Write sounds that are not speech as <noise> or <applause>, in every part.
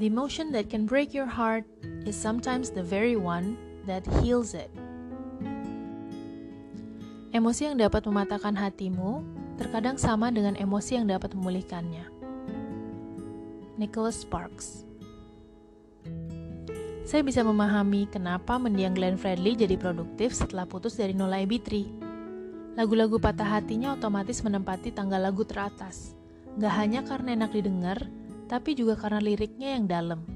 The emotion that can break your heart is sometimes the very one that heals it. Emosi yang dapat mematahkan hatimu terkadang sama dengan emosi yang dapat memulihkannya. Nicholas Sparks Saya bisa memahami kenapa mendiang Glenn Fredly jadi produktif setelah putus dari Nola Ebitri. Lagu-lagu patah hatinya otomatis menempati tangga lagu teratas. Gak hanya karena enak didengar, tapi juga karena liriknya yang dalam.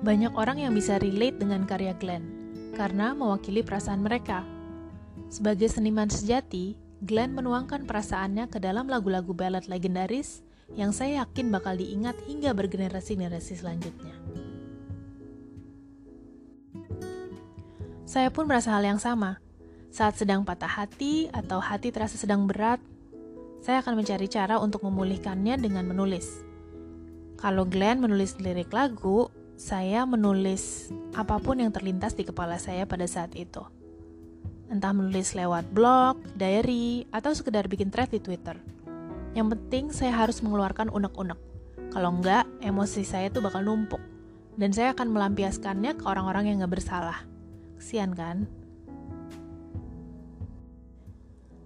Banyak orang yang bisa relate dengan karya Glenn, karena mewakili perasaan mereka. Sebagai seniman sejati, Glenn menuangkan perasaannya ke dalam lagu-lagu ballad legendaris yang saya yakin bakal diingat hingga bergenerasi-generasi selanjutnya. Saya pun merasa hal yang sama. Saat sedang patah hati atau hati terasa sedang berat, saya akan mencari cara untuk memulihkannya dengan menulis. Kalau Glenn menulis lirik lagu, saya menulis apa pun yang terlintas di kepala saya pada saat itu. Entah menulis lewat blog, diary, atau sekedar bikin thread di Twitter. Yang penting saya harus mengeluarkan unek-unek. Kalau enggak, emosi saya tuh bakal numpuk. Dan saya akan melampiaskannya ke orang-orang yang gak bersalah. Kesian kan?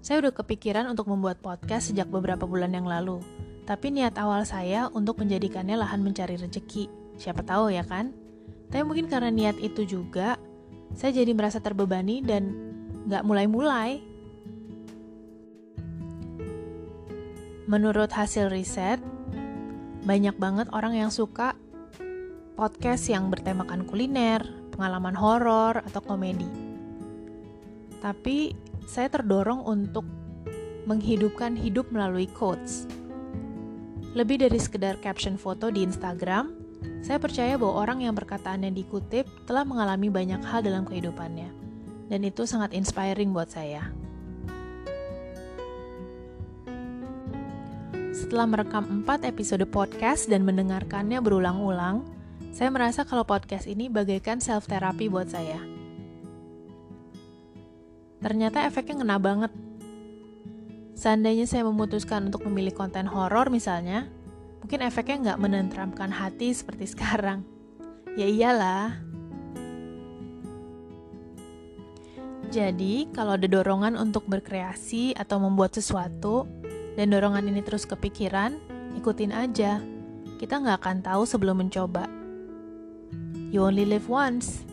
Saya udah kepikiran untuk membuat podcast sejak beberapa bulan yang lalu, tapi niat awal saya untuk menjadikannya lahan mencari rezeki. Siapa tahu ya kan? Tapi mungkin karena niat itu juga, saya jadi merasa terbebani dan nggak mulai-mulai. Menurut hasil riset, banyak banget orang yang suka podcast yang bertemakan kuliner, pengalaman horor, atau komedi. Tapi saya terdorong untuk menghidupkan hidup melalui quotes. Lebih dari sekedar caption foto di Instagram, saya percaya bahwa orang yang perkataannya dikutip telah mengalami banyak hal dalam kehidupannya. Dan itu sangat inspiring buat saya. Setelah merekam 4 episode podcast dan mendengarkannya berulang-ulang, saya merasa kalau podcast ini bagaikan self-therapy buat saya ternyata efeknya ngena banget. Seandainya saya memutuskan untuk memilih konten horor misalnya, mungkin efeknya nggak menenteramkan hati seperti <laughs> sekarang. Ya iyalah. Jadi, kalau ada dorongan untuk berkreasi atau membuat sesuatu, dan dorongan ini terus kepikiran, ikutin aja. Kita nggak akan tahu sebelum mencoba. You only live once.